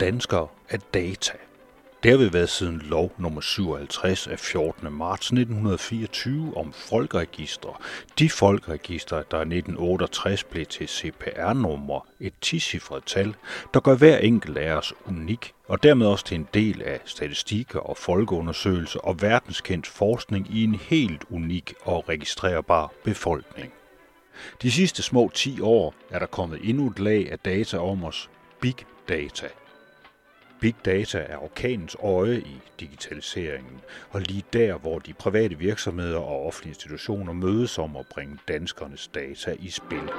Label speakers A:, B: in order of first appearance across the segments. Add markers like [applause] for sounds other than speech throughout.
A: Danskere er data. Det har vi været siden lov nummer 57 af 14. marts 1924 om folkeregister. De folkeregister, der i 1968 blev til CPR-nummer, et 10 tal, der gør hver enkelt af os unik, og dermed også til en del af statistikker og folkeundersøgelser og verdenskendt forskning i en helt unik og registrerbar befolkning. De sidste små 10 år er der kommet endnu et lag af data om os, big data – Big data er orkanens øje i digitaliseringen, og lige der, hvor de private virksomheder og offentlige institutioner mødes om at bringe danskernes data i spil.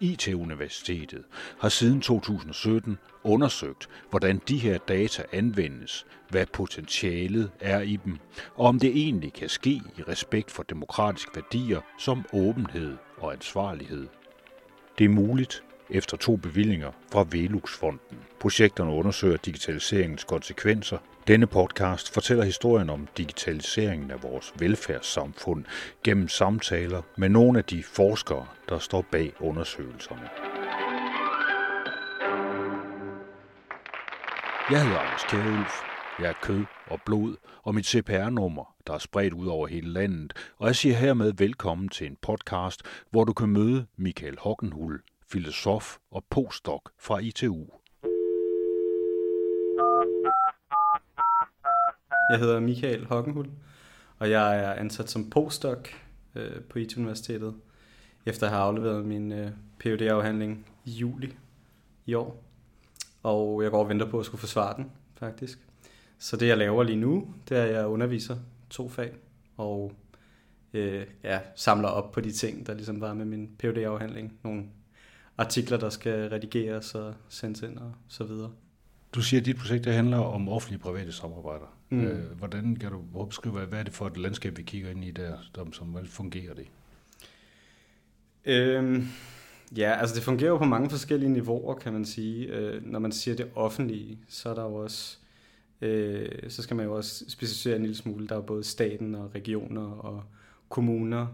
A: IT-universitetet har siden 2017 undersøgt, hvordan de her data anvendes, hvad potentialet er i dem, og om det egentlig kan ske i respekt for demokratiske værdier som åbenhed og ansvarlighed. Det er muligt, efter to bevillinger fra Velux-fonden. Projekterne undersøger digitaliseringens konsekvenser. Denne podcast fortæller historien om digitaliseringen af vores velfærdssamfund gennem samtaler med nogle af de forskere, der står bag undersøgelserne. Jeg hedder Anders Kjærulf. Jeg er kød og blod, og mit CPR-nummer, der er spredt ud over hele landet, og jeg siger hermed velkommen til en podcast, hvor du kan møde Michael Hockenhul, filosof og postdoc fra ITU.
B: Jeg hedder Michael Hockenhul, og jeg er ansat som postdoc øh, på IT-universitetet, efter at have afleveret min øh, phd afhandling i juli i år. Og jeg går og venter på at skulle forsvare den, faktisk. Så det, jeg laver lige nu, det er, at jeg underviser to fag, og øh, ja, samler op på de ting, der ligesom var med min phd afhandling Nogle artikler, der skal redigeres og sendes ind og så videre.
A: Du siger, at dit projekt det handler om offentlige private samarbejder. Mm. Øh, hvordan kan du beskrive, hvad er det for et landskab, vi kigger ind i der, som, hvordan fungerer det?
B: Øhm, ja, altså det fungerer jo på mange forskellige niveauer, kan man sige. Øh, når man siger det offentlige, så er der jo også, øh, så skal man jo også specificere en lille smule. Der er både staten og regioner og kommuner,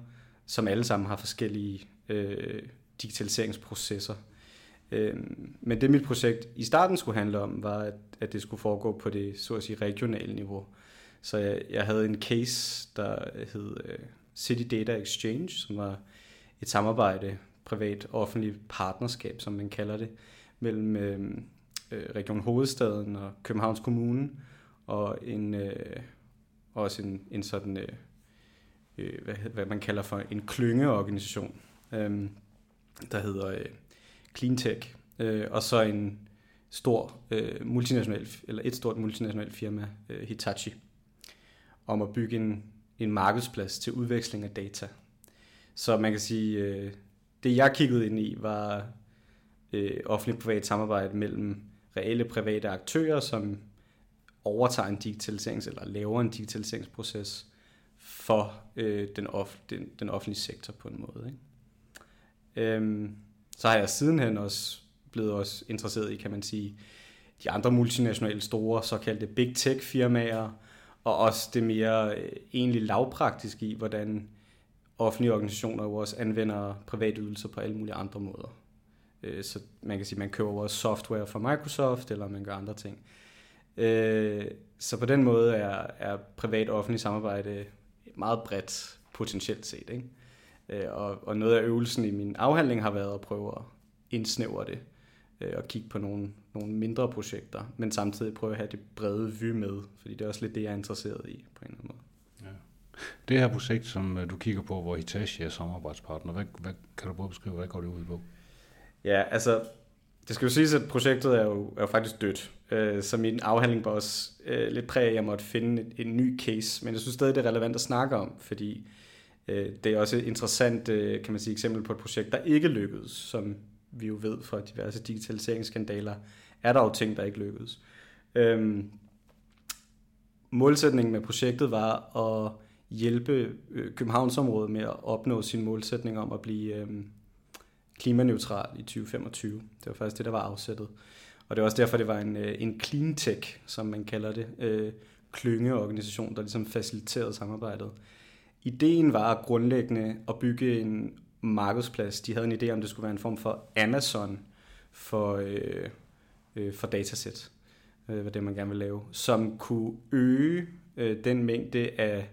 B: som alle sammen har forskellige øh, digitaliseringsprocesser. Øhm, men det mit projekt i starten skulle handle om, var, at, det skulle foregå på det så at sige regionale niveau. Så jeg, jeg havde en case, der hed øh, City Data Exchange, som var et samarbejde, privat-offentligt partnerskab, som man kalder det, mellem øh, øh, Region Hovedstaden og Københavns Kommune, og en, øh, også en, en sådan, øh, øh hvad, hvad man kalder for en klyngeorganisation. Øhm, der hedder øh, Cleantech, øh, og så en stor øh, multinational, eller et stort multinationalt firma, øh, Hitachi, om at bygge en, en markedsplads til udveksling af data. Så man kan sige, øh, det jeg kiggede ind i var øh, offentligt-privat samarbejde mellem reelle private aktører, som overtager en digitaliserings- eller laver en digitaliseringsproces for øh, den, off, den, den offentlige sektor på en måde. Ikke? Øhm, så har jeg sidenhen også blevet også interesseret i, kan man sige, de andre multinationale store såkaldte big tech firmaer, og også det mere øh, egentlig lavpraktiske i, hvordan offentlige organisationer jo også anvender private ydelser på alle mulige andre måder. Øh, så man kan sige, man køber også software fra Microsoft, eller man gør andre ting. Øh, så på den måde er, er privat-offentlig samarbejde meget bredt potentielt set. Ikke? Øh, og, og noget af øvelsen i min afhandling har været at prøve at indsnævre det øh, og kigge på nogle, nogle mindre projekter, men samtidig prøve at have det brede vy med, fordi det er også lidt det, jeg er interesseret i på en eller anden måde. Ja.
A: Det her projekt, som øh, du kigger på, hvor Hitachi er samarbejdspartner, hvad, hvad kan du prøve at beskrive, hvad går det ud på?
B: Ja, altså, det skal jo siges, at projektet er jo, er jo faktisk dødt. så min afhandling var også lidt præg af, at jeg måtte finde en ny case, men jeg synes stadig, det er relevant at snakke om, fordi Øh, Øh, det er også et interessant øh, kan man sige, eksempel på et projekt, der ikke lykkedes, som vi jo ved fra diverse digitaliseringsskandaler, er der jo ting, der ikke lykkedes. Øhm, målsætningen med projektet var at hjælpe øh, Københavnsområdet med at opnå sin målsætning om at blive øhm, klimaneutral i 2025. Det var faktisk det, der var afsættet. Og det er også derfor, det var en, en clean tech, som man kalder det, øh, klyngeorganisation, der ligesom faciliterede samarbejdet ideen var grundlæggende at bygge en markedsplads. De havde en idé om, det skulle være en form for Amazon for, øh, øh, for datasæt, øh, hvad det man gerne vil lave, som kunne øge øh, den mængde af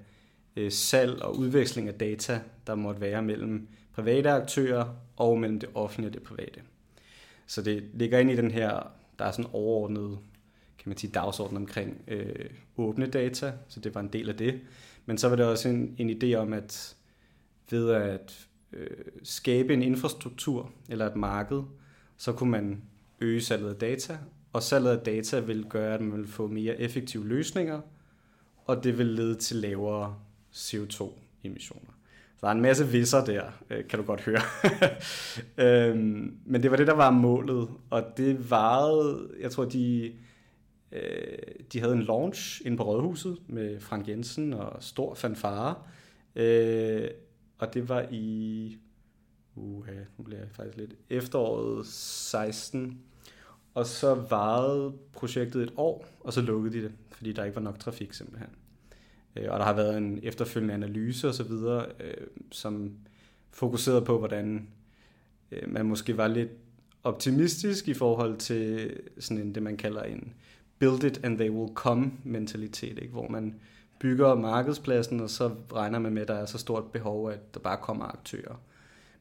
B: øh, salg og udveksling af data, der måtte være mellem private aktører og mellem det offentlige og det private. Så det ligger ind i den her, der er sådan overordnet kan man sige, dagsorden omkring øh, åbne data, så det var en del af det. Men så var det også en, en idé om, at ved at øh, skabe en infrastruktur eller et marked, så kunne man øge salget af data, og salget af data vil gøre, at man vil få mere effektive løsninger, og det vil lede til lavere CO2-emissioner. Så der er en masse visser der, øh, kan du godt høre. [laughs] øhm, men det var det, der var målet, og det varede, jeg tror, de, øh, de havde en launch inde på Rådhuset med Frank Jensen og stor fanfare, øh, og det var i, uh, nu bliver jeg faktisk lidt, efteråret 16, og så varede projektet et år, og så lukkede de det, fordi der ikke var nok trafik simpelthen. Øh, og der har været en efterfølgende analyse og så videre, øh, som fokuserede på, hvordan øh, man måske var lidt optimistisk i forhold til sådan en, det, man kalder en build it and they will come mentalitet, ikke? hvor man bygger markedspladsen, og så regner man med, at der er så stort behov, at der bare kommer aktører.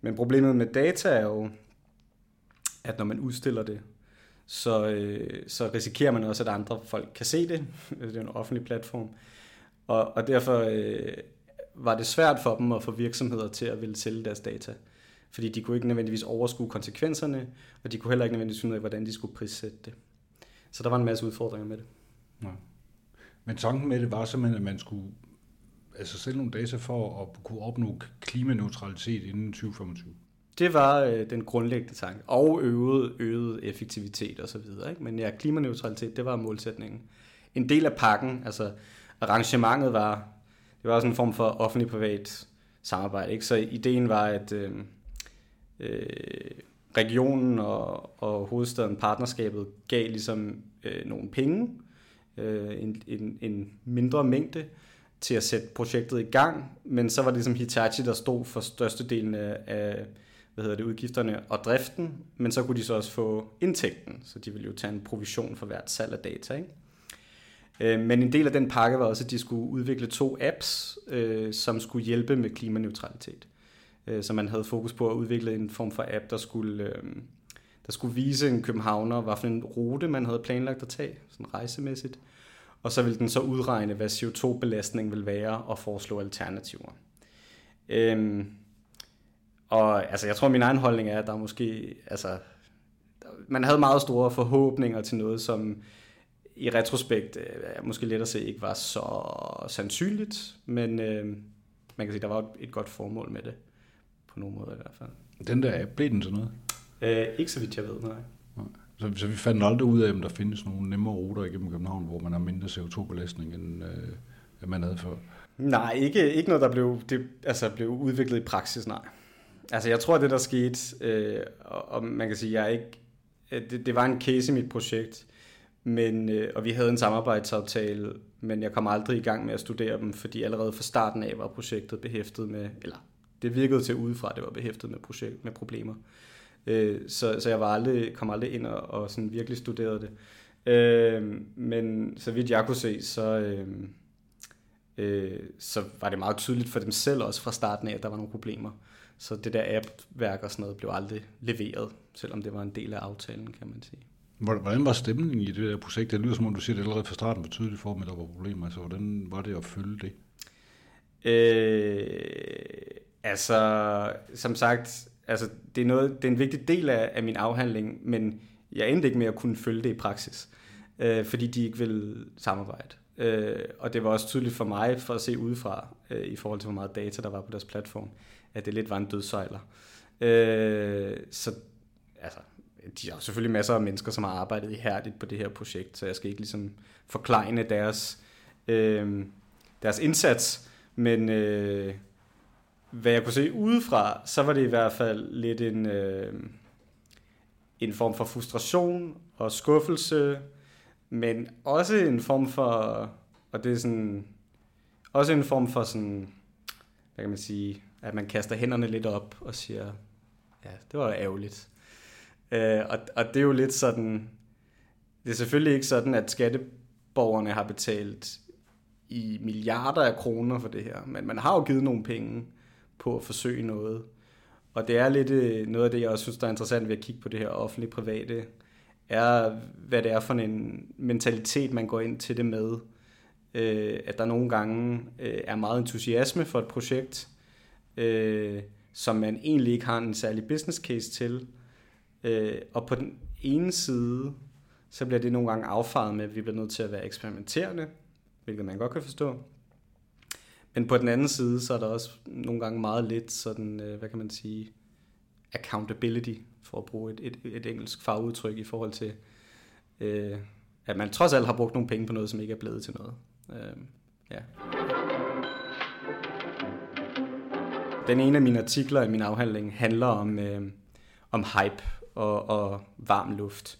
B: Men problemet med data er jo, at når man udstiller det, så, øh, så risikerer man også, at andre folk kan se det. [laughs] det er en offentlig platform. Og, og derfor øh, var det svært for dem at få virksomheder til at ville sælge deres data. Fordi de kunne ikke nødvendigvis overskue konsekvenserne, og de kunne heller ikke nødvendigvis finde ud af, hvordan de skulle prissætte det. Så der var en masse udfordringer med det. Ja.
A: Men tanken med det var simpelthen, at man skulle altså sælge nogle data for at kunne opnå klimaneutralitet inden 2025.
B: Det var øh, den grundlæggende tanke. Og øget, øget effektivitet osv. Men ja, klimaneutralitet, det var målsætningen. En del af pakken, altså arrangementet var, det var også en form for offentlig-privat samarbejde. Ikke? Så ideen var, at øh, øh, regionen og, og hovedstaden, partnerskabet, gav ligesom øh, nogle penge, øh, en, en, en mindre mængde, til at sætte projektet i gang, men så var det ligesom Hitachi, der stod for størstedelen af, hvad hedder det, udgifterne og driften, men så kunne de så også få indtægten, så de ville jo tage en provision for hvert salg af data. Ikke? Øh, men en del af den pakke var også, at de skulle udvikle to apps, øh, som skulle hjælpe med klimaneutralitet. Øh, så man havde fokus på at udvikle en form for app, der skulle, øh, der skulle vise en københavner, hvad for en rute man havde planlagt at tage, sådan rejsemæssigt. Og så ville den så udregne, hvad CO2-belastningen vil være, og foreslå alternativer. Øhm, og altså, jeg tror, min egen holdning er, at der måske, altså, man havde meget store forhåbninger til noget, som i retrospekt øh, er måske let at se ikke var så sandsynligt, men øh, man kan sige, der var et godt formål med det, på nogen måde i hvert fald.
A: Den der app, blev den sådan noget?
B: Øh, ikke så vidt jeg ved, nej.
A: Så, så vi fandt aldrig ud af, om der findes nogle nemmere ruter igennem København, hvor man har mindre CO2-belastning, end øh, man havde før?
B: Nej, ikke, ikke noget, der blev, det, altså, blev udviklet i praksis, nej. Altså jeg tror, at det der skete, øh, og, og man kan sige, jeg er ikke, det, det var en case i mit projekt, men, øh, og vi havde en samarbejdsaftale, men jeg kom aldrig i gang med at studere dem, fordi allerede fra starten af var projektet behæftet med, eller det virkede til udefra, det var behæftet med, projekt, med problemer. Øh, så, så jeg var aldrig, kom aldrig ind og, og sådan virkelig studerede det. Øh, men så vidt jeg kunne se, så, øh, øh, så var det meget tydeligt for dem selv også fra starten af, at der var nogle problemer. Så det der app-værk og sådan noget blev aldrig leveret, selvom det var en del af aftalen, kan man sige.
A: Hvordan var stemningen i det der projekt? Det lyder som om, du siger det allerede fra starten var tydeligt for, at der var problemer. Altså, hvordan var det at følge det?
B: Øh, altså, som sagt, altså, det, er noget, det er en vigtig del af, af min afhandling, men jeg endte ikke med at kunne følge det i praksis, øh, fordi de ikke ville samarbejde. Øh, og det var også tydeligt for mig, for at se udefra, øh, i forhold til hvor meget data, der var på deres platform, at det lidt var en dødsejler. Øh, så altså, de har selvfølgelig masser af mennesker, som har arbejdet ihærdigt på det her projekt, så jeg skal ikke ligesom forklejne deres, øh, deres indsats, men øh, hvad jeg kunne se udefra, så var det i hvert fald lidt en, øh, en form for frustration og skuffelse, men også en form for, og det er sådan, også en form for sådan, hvad kan man sige, at man kaster hænderne lidt op og siger, ja, det var ærgerligt. Øh, og, og det er jo lidt sådan, det er selvfølgelig ikke sådan, at skatteborgerne har betalt i milliarder af kroner for det her, men man har jo givet nogle penge på at forsøge noget. Og det er lidt øh, noget af det, jeg også synes, der er interessant ved at kigge på det her offentlige private, er, hvad det er for en mentalitet, man går ind til det med. Øh, at der nogle gange øh, er meget entusiasme for et projekt, øh, som man egentlig ikke har en særlig business case til. Øh, og på den ene side, så bliver det nogle gange affaret med, at vi bliver nødt til at være eksperimenterende, hvilket man godt kan forstå. Men på den anden side, så er der også nogle gange meget lidt sådan, øh, hvad kan man sige, accountability, for at bruge et, et, et engelsk fagudtryk i forhold til, øh, at man trods alt har brugt nogle penge på noget, som ikke er blevet til noget. Øh, ja. Den ene af mine artikler i min afhandling handler om, øh, om hype og, og varm luft.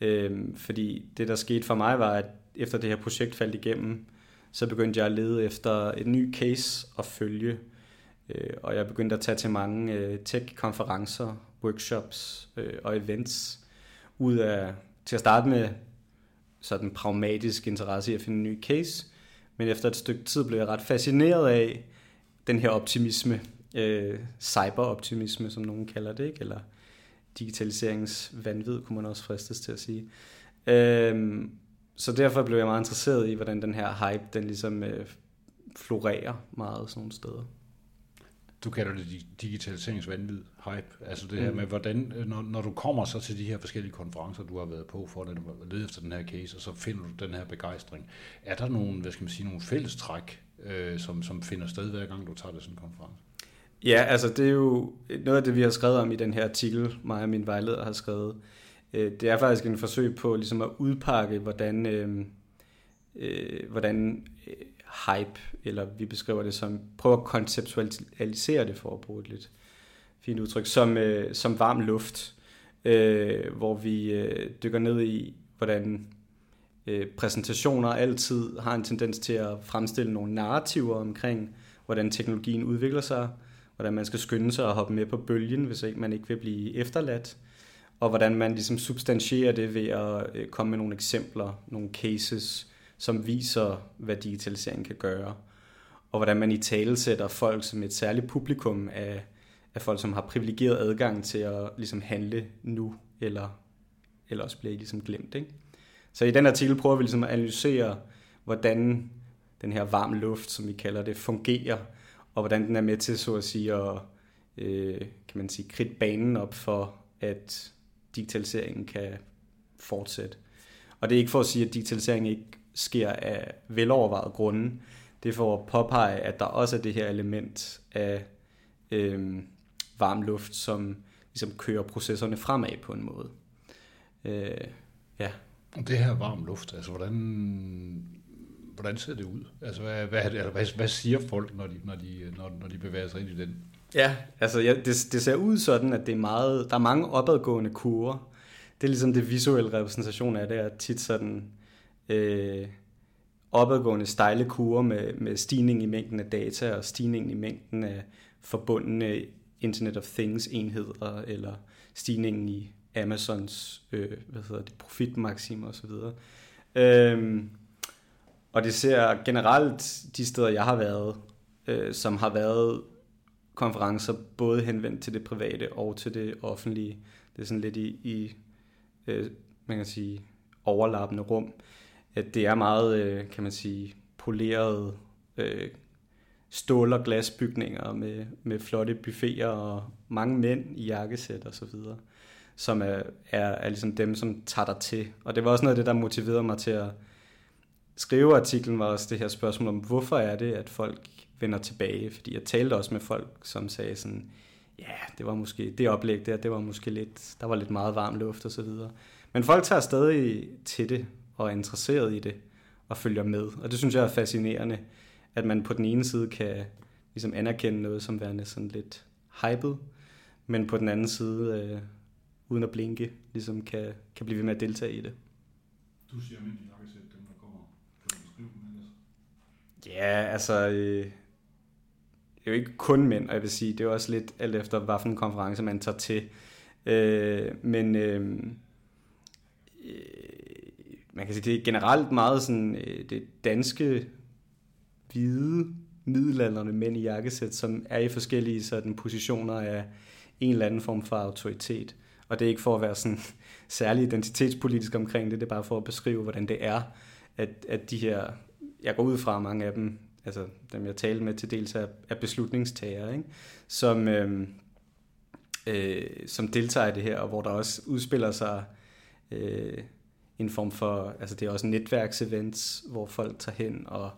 B: Øh, fordi det, der skete for mig, var, at efter det her projekt faldt igennem, så begyndte jeg at lede efter en ny case at følge. Øh, og jeg begyndte at tage til mange øh, tech-konferencer, workshops øh, og events ud af, til at starte med sådan pragmatisk interesse i at finde en ny case. Men efter et stykke tid blev jeg ret fascineret af den her optimisme, øh, cyberoptimisme, som nogen kalder det, ikke? eller digitaliseringsvanvid, kunne man også fristes til at sige. Øh, så derfor blev jeg meget interesseret i, hvordan den her hype, den ligesom øh, florerer meget sådan nogle steder.
A: Du kalder det digitaliseringsvandvid, hype. Altså det her mm. med, hvordan, øh, når, når du kommer så til de her forskellige konferencer, du har været på for at lede efter den her case, og så finder du den her begejstring. Er der nogle, hvad skal man sige, nogle fællestræk, øh, som, som finder sted hver gang, du tager det sådan en konference?
B: Ja, altså det er jo noget af det, vi har skrevet om i den her artikel, mig og min vejleder har skrevet. Øh, Øh, det er faktisk en forsøg på ligesom at udpakke, hvordan, øh, øh, hvordan øh, hype, eller vi beskriver det som, prøver at konceptualisere det for at bruge et lidt fint udtryk, som, øh, som varm luft, øh, hvor vi øh, dykker ned i, hvordan øh, præsentationer altid har en tendens til at fremstille nogle narrativer omkring, hvordan teknologien udvikler sig, hvordan man skal skynde sig at hoppe med på bølgen, hvis ikke man ikke vil blive efterladt, og hvordan man ligesom substantierer det ved at øh, komme med nogle eksempler, nogle cases, som viser, hvad digitalisering kan gøre, og hvordan man i tale sætter folk som et særligt publikum af, af folk, som har privilegeret adgang til at ligesom handle nu, eller ellers bliver I ligesom glemt. Ikke? Så i den artikel prøver vi ligesom at analysere, hvordan den her varm luft, som vi kalder det, fungerer, og hvordan den er med til, så at sige, at øh, kan man sige, kridte banen op for, at digitaliseringen kan fortsætte. Og det er ikke for at sige, at digitaliseringen ikke sker af velovervejet grunde. Det er for at påpege, at der også er det her element af øh, varm luft, som ligesom kører processerne fremad på en måde. Øh, ja.
A: Det her varm luft, altså hvordan, hvordan ser det ud? Altså hvad, hvad, altså, hvad, hvad siger folk, når de, når, de, når, når de bevæger sig ind i den?
B: Ja, altså ja, det, det ser ud sådan, at det er meget, der er mange opadgående kurver. Det er ligesom det visuelle repræsentation af det, er tit sådan øh, opadgående stejle kurver med, med stigning i mængden af data og stigning i mængden af forbundne Internet of Things enheder, eller stigningen i Amazons øh, hvad hedder det, profitmaximer osv. Øhm, og det ser generelt de steder, jeg har været, øh, som har været konferencer, både henvendt til det private og til det offentlige. Det er sådan lidt i, i øh, man kan sige, overlappende rum. At det er meget, øh, kan man sige, polerede øh, stål- og glasbygninger med, med flotte buffeter og mange mænd i jakkesæt og så videre, som er, er, er ligesom dem, som tager dig til. Og det var også noget af det, der motiverede mig til at skrive artiklen, var også det her spørgsmål om, hvorfor er det, at folk vender tilbage? Fordi jeg talte også med folk, som sagde sådan, ja, det var måske, det oplæg der, det var måske lidt, der var lidt meget varm luft og så videre. Men folk tager stadig til det og er interesseret i det og følger med. Og det synes jeg er fascinerende, at man på den ene side kan ligesom anerkende noget som værende sådan lidt hyped, men på den anden side, øh, uden at blinke, ligesom kan, kan blive ved med at deltage i det.
A: Du siger de jakkesæt, dem der kommer. Ellers?
B: Ja, altså... Øh, det er jo ikke kun mænd, og jeg vil sige, det er også lidt alt efter, hvilken konference man tager til. Øh, men øh, øh, man kan sige, det er generelt meget sådan, øh, det danske hvide middelalderne mænd i jakkesæt, som er i forskellige sådan, positioner af en eller anden form for autoritet. Og det er ikke for at være sådan [laughs] særlig identitetspolitisk omkring det, det er bare for at beskrive, hvordan det er, at, at de her, jeg går ud fra mange af dem, altså dem jeg talte med til dels er, er beslutningstagere, ikke? Som, øh, øh, som deltager i det her, og hvor der også udspiller sig øh, en form for, altså det er også netværksevents, hvor folk tager hen, og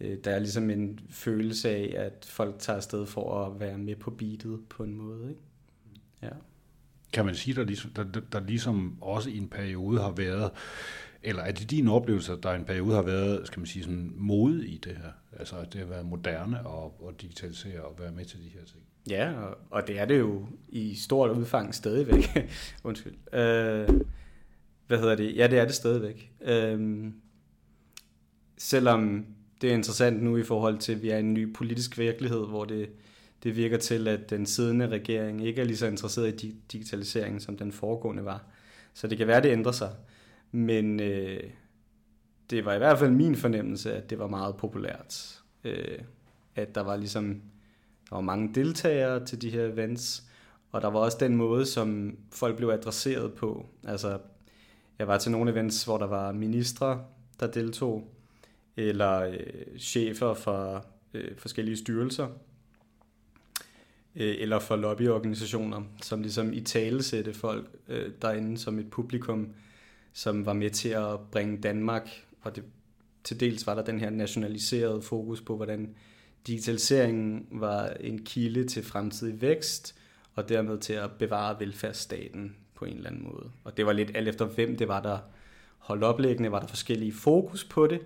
B: øh, der er ligesom en følelse af, at folk tager afsted for at være med på beatet på en måde, ikke? Ja.
A: Kan man sige, der ligesom, der, der ligesom også i en periode har været, eller er det din oplevelse, at der i en periode har været, skal man sige, sådan mode i det her? Altså at det har været moderne og, og digitalisere og være med til de her ting?
B: Ja, og, og det er det jo i stort udfang stadigvæk. [laughs] Undskyld. Øh, hvad hedder det? Ja, det er det stadigvæk. Øh, selvom det er interessant nu i forhold til, at vi er i en ny politisk virkelighed, hvor det, det virker til, at den siddende regering ikke er lige så interesseret i digitaliseringen, som den foregående var. Så det kan være, at det ændrer sig. Men øh, det var i hvert fald min fornemmelse, at det var meget populært. Øh, at der var ligesom der var mange deltagere til de her events, og der var også den måde, som folk blev adresseret på. Altså, jeg var til nogle events, hvor der var ministre, der deltog, eller øh, chefer fra øh, forskellige styrelser, øh, eller for lobbyorganisationer, som ligesom i tale sætte folk øh, derinde som et publikum, som var med til at bringe Danmark, og det, til dels var der den her nationaliserede fokus på, hvordan digitaliseringen var en kilde til fremtidig vækst, og dermed til at bevare velfærdsstaten på en eller anden måde. Og det var lidt alt efter, hvem det var, der holdt oplæggende, var der forskellige fokus på det,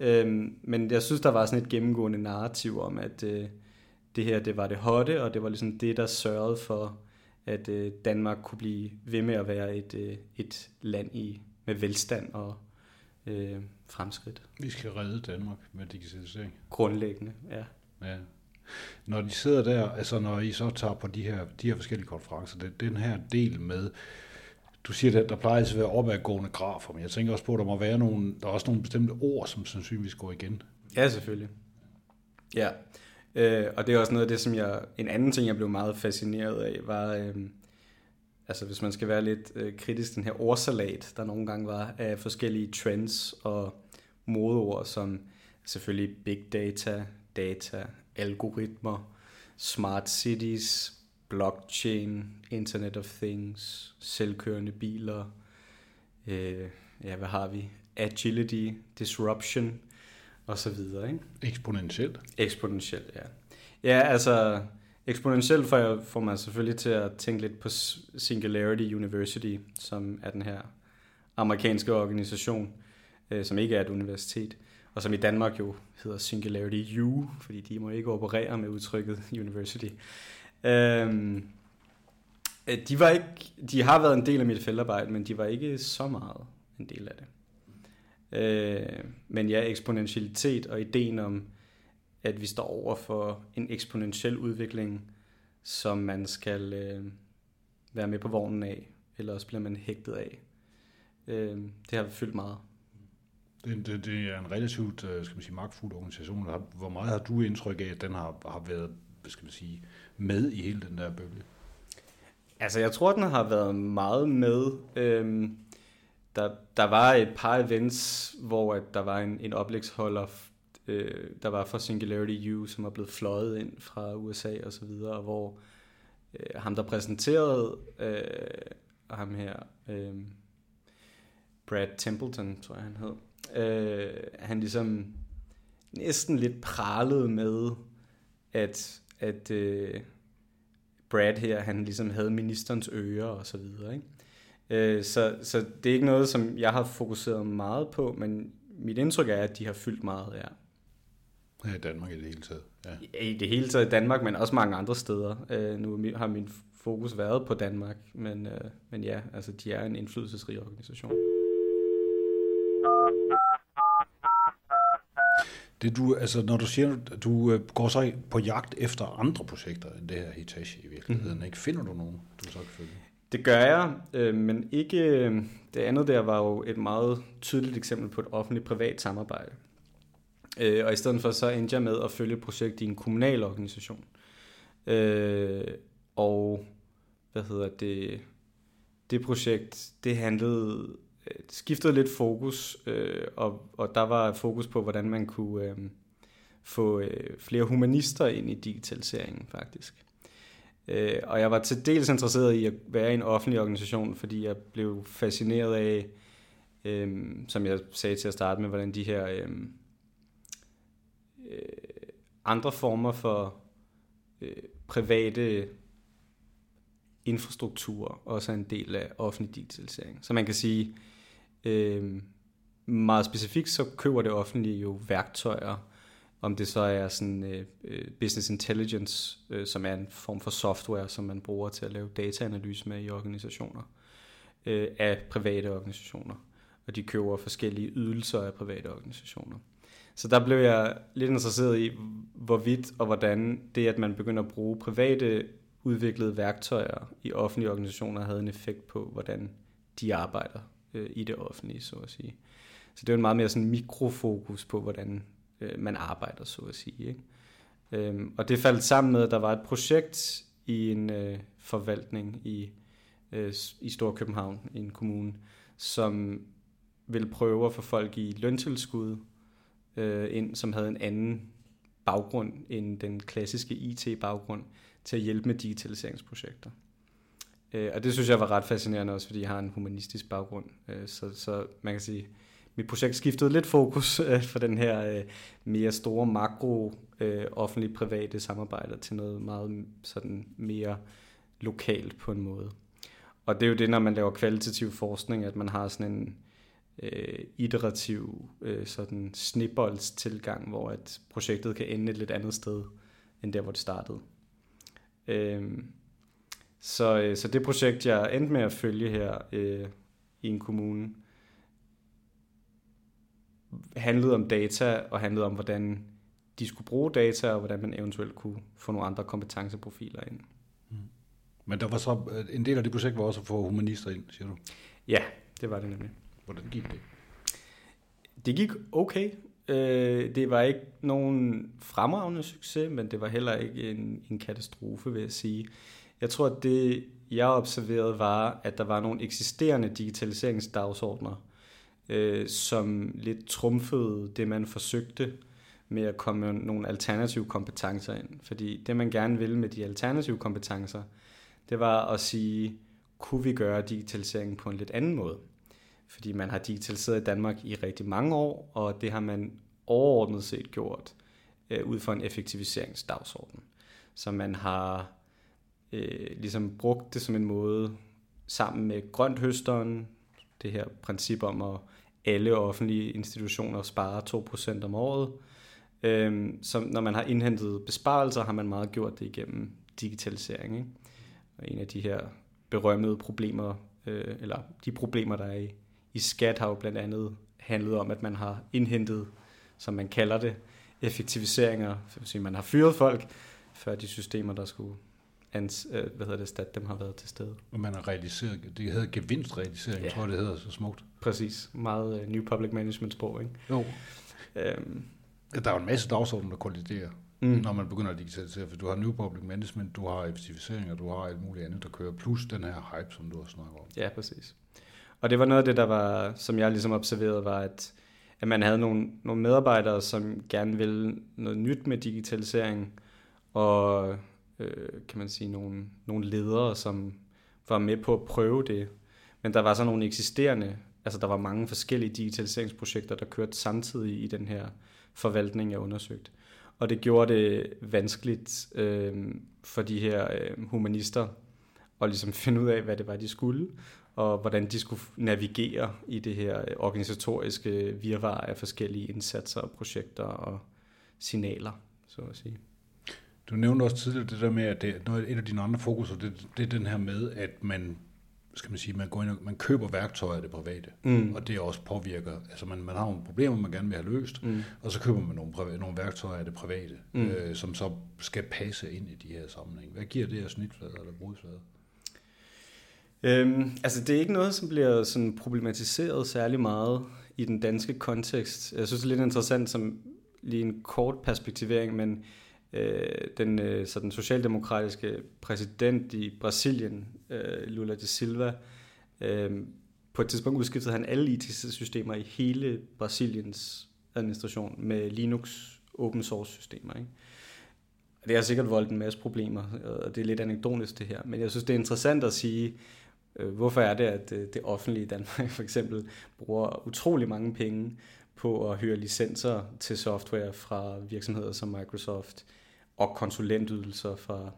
B: øhm, men jeg synes, der var sådan et gennemgående narrativ om, at øh, det her, det var det hotte, og det var ligesom det, der sørgede for, at øh, Danmark kunne blive ved med at være et, øh, et land i med velstand og øh, fremskridt.
A: Vi skal redde Danmark med digitalisering.
B: Grundlæggende, ja.
A: ja. Når de sidder der, altså når I så tager på de her, de her forskellige konferencer, det, den her del med, du siger, at der plejer at være opadgående grafer, men jeg tænker også på, at der må være nogle, der er også nogle bestemte ord, som sandsynligvis går igen.
B: Ja, selvfølgelig. Ja, øh, og det er også noget af det, som jeg, en anden ting, jeg blev meget fascineret af, var, øh, altså hvis man skal være lidt øh, kritisk, den her ordsalat, der nogle gange var af forskellige trends og modeord, som selvfølgelig big data, data, algoritmer, smart cities, blockchain, internet of things, selvkørende biler, øh, ja, hvad har vi? Agility, disruption, og så videre, ikke?
A: Eksponentielt.
B: Eksponentielt, ja. Ja, altså, eksponentielt får, får man selvfølgelig til at tænke lidt på Singularity University, som er den her amerikanske organisation, øh, som ikke er et universitet, og som i Danmark jo hedder Singularity U, fordi de må ikke operere med udtrykket [laughs] university. Øhm, øh, de, var ikke, de har været en del af mit feltarbejde, men de var ikke så meget en del af det. Øh, men ja, eksponentialitet og ideen om, at vi står over for en eksponentiel udvikling, som man skal øh, være med på vognen af, eller også bliver man hægtet af. Øh, det har fyldt meget.
A: Det, det, det er en relativt øh, skal man sige, magtfuld organisation. Hvor meget har du indtryk af, at den har, har været skal man sige, med i hele den der bølge?
B: Altså, jeg tror, den har været meget med. Øhm, der, der var et par events, hvor at der var en, en oplægsholder, øh, der var for Singularity U, som er blevet fløjet ind fra USA og så videre, hvor øh, ham, der præsenterede øh, ham her, øh, Brad Templeton, tror jeg han hed, øh, han ligesom næsten lidt pralede med, at, at øh, Brad her, han ligesom havde ministerens ører og så videre, ikke? Øh, så, så det er ikke noget, som jeg har fokuseret meget på, men mit indtryk er, at de har fyldt meget, ja.
A: Ja, i Danmark i det hele taget. Ja.
B: I det hele taget i Danmark, men også mange andre steder. Øh, nu har min fokus været på Danmark, men, øh, men ja, altså de er en indflydelsesrig organisation.
A: Det du, altså, når du siger, du øh, går så på jagt efter andre projekter end det her Hitachi i virkeligheden, mm. ikke? finder du nogen, du så kan følge?
B: Det gør jeg, øh, men ikke... Øh, det andet der var jo et meget tydeligt eksempel på et offentligt-privat samarbejde. Øh, og i stedet for så endte jeg med at følge et projekt i en kommunal organisation. Øh, og hvad hedder det? Det projekt, det handlede, øh, det skiftede lidt fokus, øh, og, og der var fokus på, hvordan man kunne øh, få øh, flere humanister ind i digitaliseringen faktisk. Øh, og jeg var til dels interesseret i at være i en offentlig organisation, fordi jeg blev fascineret af, øh, som jeg sagde til at starte med, hvordan de her øh, øh, andre former for øh, private infrastruktur også er en del af offentlig digitalisering. Så man kan sige, øh, meget specifikt, så køber det offentlige jo værktøjer, om det så er sådan øh, øh, business intelligence, øh, som er en form for software, som man bruger til at lave dataanalyse med i organisationer, øh, af private organisationer. Og de køber forskellige ydelser af private organisationer. Så der blev jeg lidt interesseret i, hvorvidt og hvordan det, at man begynder at bruge private udviklede værktøjer i offentlige organisationer, havde en effekt på, hvordan de arbejder øh, i det offentlige, så at sige. Så det er en meget mere sådan mikrofokus på, hvordan øh, man arbejder, så at sige. Ikke? Øhm, og det faldt sammen med, at der var et projekt i en øh, forvaltning i, øh, i Storkøbenhavn, i en kommune, som ville prøve at få folk i løntilskud øh, ind, som havde en anden baggrund end den klassiske IT-baggrund til at hjælpe med digitaliseringsprojekter. Øh, og det synes jeg var ret fascinerende også, fordi jeg har en humanistisk baggrund. Øh, så, så man kan sige, mit projekt skiftede lidt fokus [laughs] øh, fra den her øh, mere store makro øh, offentlig-private samarbejder til noget meget sådan mere lokalt på en måde. Og det er jo det, når man laver kvalitativ forskning, at man har sådan en øh, iterativ øh, sådan snibbolds tilgang, hvor at projektet kan ende et lidt andet sted, end der, hvor det startede. Øh, så, øh, så det projekt, jeg endte med at følge her øh, i en kommune, handlede om data og handlede om, hvordan de skulle bruge data, og hvordan man eventuelt kunne få nogle andre kompetenceprofiler ind. Mm.
A: Men der var så, øh, en del af det projekt var også at få humanister ind, siger du?
B: Ja, det var det nemlig.
A: Hvordan gik det?
B: Det gik okay. Øh, det var ikke nogen fremragende succes, men det var heller ikke en, en katastrofe, vil jeg sige. Jeg tror, at det, jeg observerede, var, at der var nogle eksisterende digitaliseringsdagsordner, øh, som lidt trumfede det, man forsøgte med at komme nogle alternative kompetencer ind. Fordi det, man gerne ville med de alternative kompetencer, det var at sige, kunne vi gøre digitaliseringen på en lidt anden måde? Fordi man har digitaliseret i Danmark i rigtig mange år, og det har man overordnet set gjort øh, ud fra en effektiviseringsdagsorden. Så man har øh, ligesom brugt det som en måde sammen med grønthøsteren, det her princip om at alle offentlige institutioner sparer 2% om året. Øh, så når man har indhentet besparelser, har man meget gjort det igennem digitalisering. Ikke? Og en af de her berømmede problemer, øh, eller de problemer, der er i, i skat, har jo blandt andet handlet om, at man har indhentet, som man kalder det, effektiviseringer. Det vil sige, man har fyret folk, før de systemer, der skulle ans, øh, hvad hedder det, stat, dem har været til stede.
A: Og man har realiseret, det hedder gevinstrealisering, ja. tror jeg, det hedder så smukt.
B: Præcis, meget uh, New Public Management sprog, ikke?
A: Jo. Øhm. Der er jo en masse dagsordner, der kolliderer, mm. når man begynder at digitalisere, for du har New Public Management, du har effektivisering, og du har alt muligt andet, der kører, plus den her hype, som du har snakket om.
B: Ja, præcis. Og det var noget af det, der var, som jeg ligesom observerede, var, at, at man havde nogle, nogle medarbejdere, som gerne ville noget nyt med digitalisering, og øh, kan man sige, nogle, nogle ledere, som var med på at prøve det. Men der var så nogle eksisterende, altså der var mange forskellige digitaliseringsprojekter, der kørte samtidig i den her forvaltning, jeg undersøgte. Og det gjorde det vanskeligt øh, for de her øh, humanister at ligesom [laughs] finde ud af, hvad det var, de skulle, og hvordan de skulle navigere i det her organisatoriske virvar af forskellige indsatser og projekter og signaler, så at sige.
A: Du nævnte også tidligere det der med, at det, noget, et af dine andre fokuser, det, det er den her med, at man skal man sige, man, går ind og, man køber værktøjer af det private, mm. og det også påvirker, altså man, man har nogle problemer, man gerne vil have løst, mm. og så køber man nogle, nogle værktøjer af det private, mm. øh, som så skal passe ind i de her sammenhæng. Hvad giver det her snitflader eller brudsflader?
B: Øhm, altså det er ikke noget, som bliver sådan problematiseret særlig meget i den danske kontekst. Jeg synes det er lidt interessant som lige en kort perspektivering, men øh, den, øh, så den socialdemokratiske præsident i Brasilien, øh, Lula da Silva, øh, på et tidspunkt udskiftede han alle IT-systemer i hele Brasiliens administration med Linux open source systemer. Ikke? Det har sikkert voldt en masse problemer, og det er lidt anekdotisk det her, men jeg synes det er interessant at sige, Øh, hvorfor er det, at øh, det offentlige Danmark for eksempel bruger utrolig mange penge på at hyre licenser til software fra virksomheder som Microsoft, og konsulentydelser fra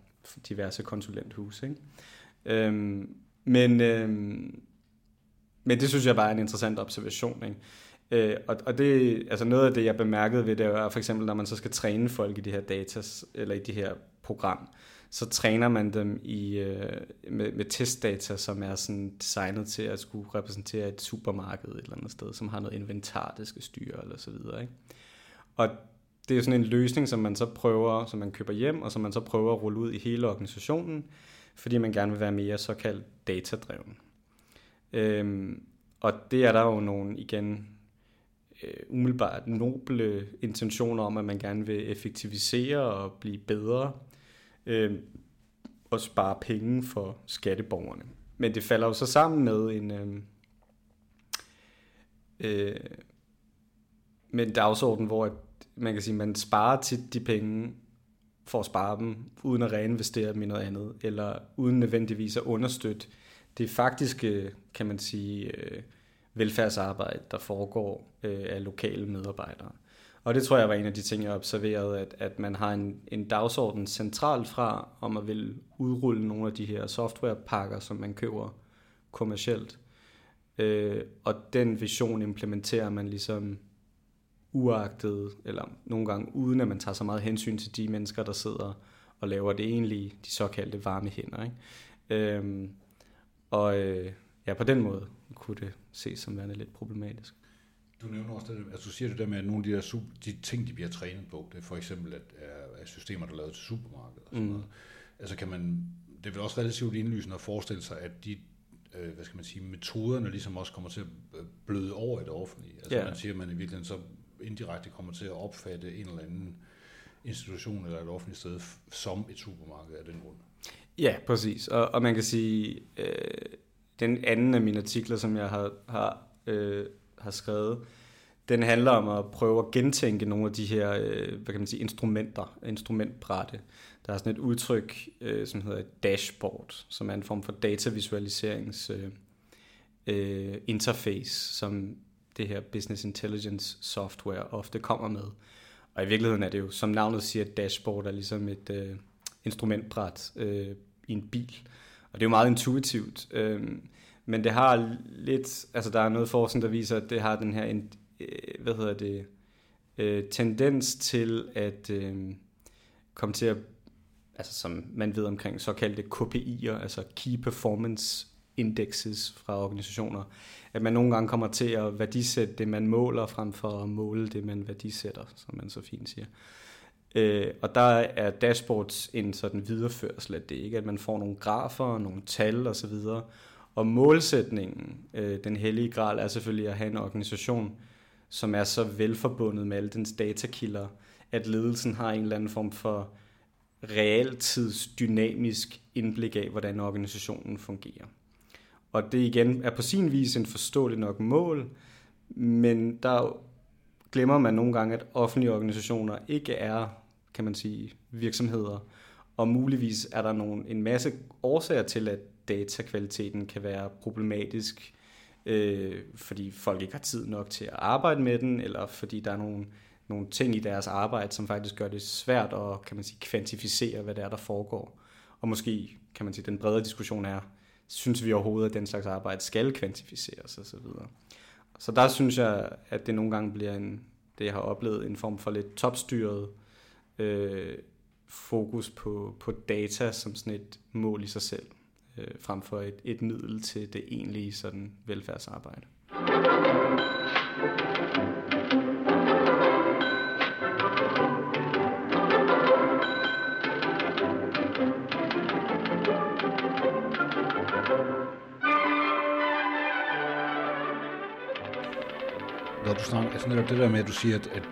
B: diverse konsulenthuse. Ikke? Øhm, men, øhm, men det synes jeg bare er en interessant observation. Ikke? Øh, og, og det, altså noget af det, jeg bemærkede ved det, er for eksempel, når man så skal træne folk i de her data, eller i de her program, så træner man dem i, øh, med, med testdata, som er sådan designet til at skulle repræsentere et supermarked et eller andet sted, som har noget inventar, det skal styre, eller så videre. Ikke? Og det er sådan en løsning, som man så prøver, som man køber hjem, og som man så prøver at rulle ud i hele organisationen, fordi man gerne vil være mere såkaldt datadreven. Øhm, og det er der jo nogle, igen, øh, umiddelbart noble intentioner om, at man gerne vil effektivisere og blive bedre, øh, og spare penge for skatteborgerne. Men det falder jo så sammen med en, øh, øh, med en dagsorden, hvor man kan sige, man sparer tit de penge for at spare dem, uden at reinvestere dem i noget andet, eller uden nødvendigvis at understøtte det faktiske, kan man sige, øh, velfærdsarbejde, der foregår øh, af lokale medarbejdere. Og det tror jeg var en af de ting, jeg observerede, at, at man har en, en dagsorden centralt fra, om at vil udrulle nogle af de her softwarepakker, som man køber kommercielt. Øh, og den vision implementerer man ligesom uagtet, eller nogle gange uden at man tager så meget hensyn til de mennesker, der sidder og laver det egentlige, de såkaldte varme hænder. Ikke? Øhm, og øh, ja, på den måde kunne det ses som værende lidt problematisk.
A: Du nævner også det, altså du siger det der med, at nogle af de, der super, de ting, de bliver trænet på, det er for eksempel at, at systemer, der er lavet til supermarkedet og sådan mm. noget. Altså kan man, det er vel også relativt indlysende at forestille sig, at de øh, hvad skal man sige, metoderne ligesom også kommer til at bløde over i det offentlige. Altså ja. man siger, at man i virkeligheden så indirekte kommer til at opfatte en eller anden institution eller et offentligt sted som et supermarked af den grund.
B: Ja, præcis. Og, og man kan sige, øh, den anden af mine artikler, som jeg har, har, øh, har skrevet, den handler om at prøve at gentænke nogle af de her øh, hvad kan man sige, instrumenter, instrumentbrætte. Der er sådan et udtryk, øh, som hedder et dashboard, som er en form for datavisualiserings øh, øh, interface, som det her business intelligence software ofte kommer med. Og i virkeligheden er det jo, som navnet siger, et dashboard er ligesom et øh, instrumentbræt øh, i en bil. Og det er jo meget intuitivt. Øh, men det har lidt, altså der er noget forskning, der viser, at det har den her, øh, hvad hedder det, øh, tendens til at øh, komme til at, altså som man ved omkring såkaldte KPI'er, altså Key Performance Indexes fra organisationer, at man nogle gange kommer til at værdisætte det, man måler, frem for at måle det, man værdisætter, som man så fint siger. Øh, og der er dashboards en sådan videreførsel af det, ikke? at man får nogle grafer, nogle tal osv., og målsætningen, øh, den hellige gral, er selvfølgelig at have en organisation, som er så velforbundet med alle dens datakilder, at ledelsen har en eller anden form for realtidsdynamisk indblik af, hvordan organisationen fungerer. Og det igen er på sin vis en forståelig nok mål, men der glemmer man nogle gange, at offentlige organisationer ikke er, kan man sige, virksomheder. Og muligvis er der nogle, en masse årsager til, at datakvaliteten kan være problematisk, øh, fordi folk ikke har tid nok til at arbejde med den, eller fordi der er nogle, nogle ting i deres arbejde, som faktisk gør det svært at kan man sige, kvantificere, hvad det er, der foregår. Og måske kan man sige, den bredere diskussion er, synes vi overhovedet, at den slags arbejde skal kvantificeres osv. Så, videre. så der synes jeg, at det nogle gange bliver en, det jeg har oplevet, en form for lidt topstyret øh, fokus på, på data som sådan et mål i sig selv øh, frem for et, et middel til det egentlige sådan velfærdsarbejde.
A: Når du snakker, altså netop det der med, at du siger, at, at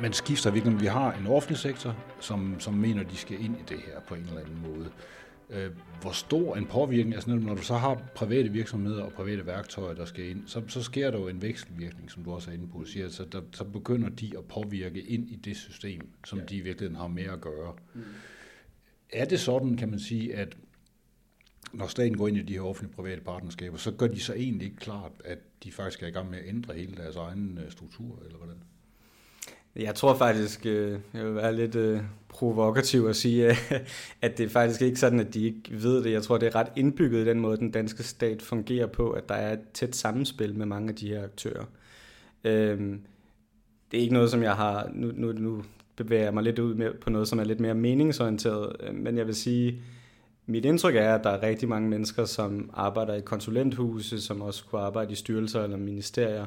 A: man skifter virkelig. Vi har en offentlig sektor, som, som mener, de skal ind i det her på en eller anden måde. Øh, hvor stor en påvirkning, altså når du så har private virksomheder og private værktøjer, der skal ind, så, så sker der jo en vekselvirkning, som du også er inde på, siger, så, der, så begynder de at påvirke ind i det system, som ja. de i virkeligheden har med at gøre. Mm. Er det sådan, kan man sige, at når staten går ind i de her offentlige private partnerskaber, så gør de så egentlig ikke klart, at de faktisk er i gang med at ændre hele deres egen øh, struktur, eller hvordan?
B: Jeg tror faktisk, øh, jeg vil være lidt øh, provokativ at sige, [laughs] at det er faktisk ikke sådan, at de ikke ved det. Jeg tror, det er ret indbygget i den måde, den danske stat fungerer på, at der er et tæt sammenspil med mange af de her aktører. Øhm, det er ikke noget, som jeg har... Nu, nu, nu bevæger jeg mig lidt ud med, på noget, som er lidt mere meningsorienteret, øh, men jeg vil sige, mit indtryk er, at der er rigtig mange mennesker, som arbejder i konsulenthuse, som også kunne arbejde i styrelser eller ministerier,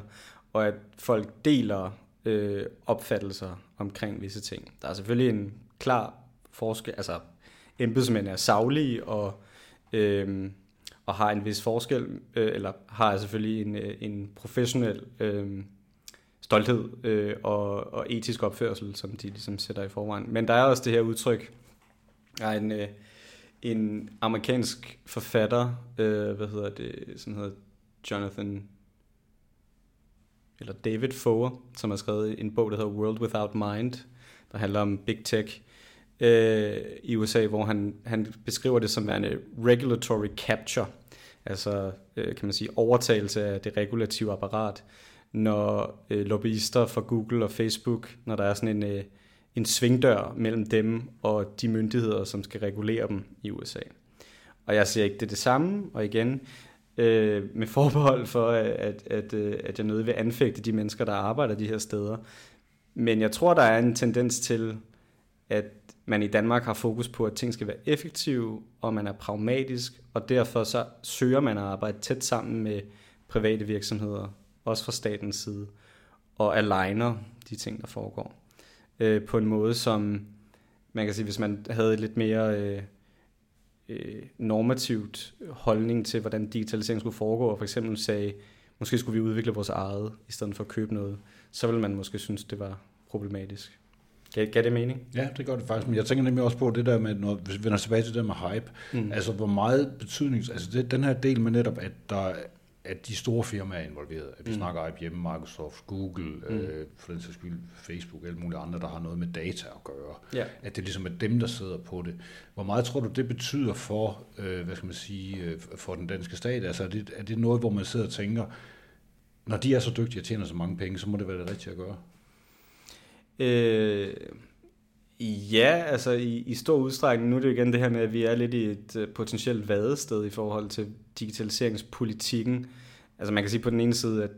B: og at folk deler øh, opfattelser omkring visse ting. Der er selvfølgelig en klar forskel, altså embedsmænd er savlige og, øh, og har en vis forskel, øh, eller har selvfølgelig en, øh, en professionel øh, stolthed øh, og, og etisk opførsel, som de ligesom sætter i forvejen. Men der er også det her udtryk, der er en, øh, en amerikansk forfatter, øh, hvad hedder det, som hedder Jonathan eller David Foer, som har skrevet en bog, der hedder World Without Mind, der handler om big tech øh, i USA, hvor han, han beskriver det som en regulatory capture, altså øh, kan man sige overtagelse af det regulative apparat, når øh, lobbyister for Google og Facebook, når der er sådan en, øh, en svingdør mellem dem og de myndigheder, som skal regulere dem i USA. Og jeg siger ikke, det er det samme, og igen, øh, med forbehold for, at, at, øh, at jeg nødig vil anfægte de mennesker, der arbejder de her steder. Men jeg tror, der er en tendens til, at man i Danmark har fokus på, at ting skal være effektive, og man er pragmatisk, og derfor så søger man at arbejde tæt sammen med private virksomheder, også fra statens side, og aligner de ting, der foregår. Øh, på en måde, som man kan sige, hvis man havde lidt mere... Øh, øh, normativt holdning til, hvordan digitalisering skulle foregå, og for eksempel sagde, måske skulle vi udvikle vores eget, i stedet for at købe noget, så ville man måske synes, det var problematisk. Gav, gav det mening?
A: Ja, det gør det faktisk. Men jeg tænker nemlig også på det der med, når vi vender tilbage til det med hype, mm. altså hvor meget betydning, altså det, den her del med netop, at der at de store firmaer er involveret. At vi mm. snakker IBM, Microsoft, Google, mm. øh, for den sags skyld Facebook og alle mulige andre, der har noget med data at gøre. Ja. At det ligesom er dem, der sidder på det. Hvor meget tror du, det betyder for, øh, hvad skal man sige, øh, for den danske stat? Altså er det, er det noget, hvor man sidder og tænker, når de er så dygtige og tjener så mange penge, så må det være det rigtige at gøre?
B: Øh, ja, altså i, i stor udstrækning. Nu er det igen det her med, at vi er lidt i et øh, potentielt vadested i forhold til digitaliseringspolitikken. Altså man kan sige på den ene side, at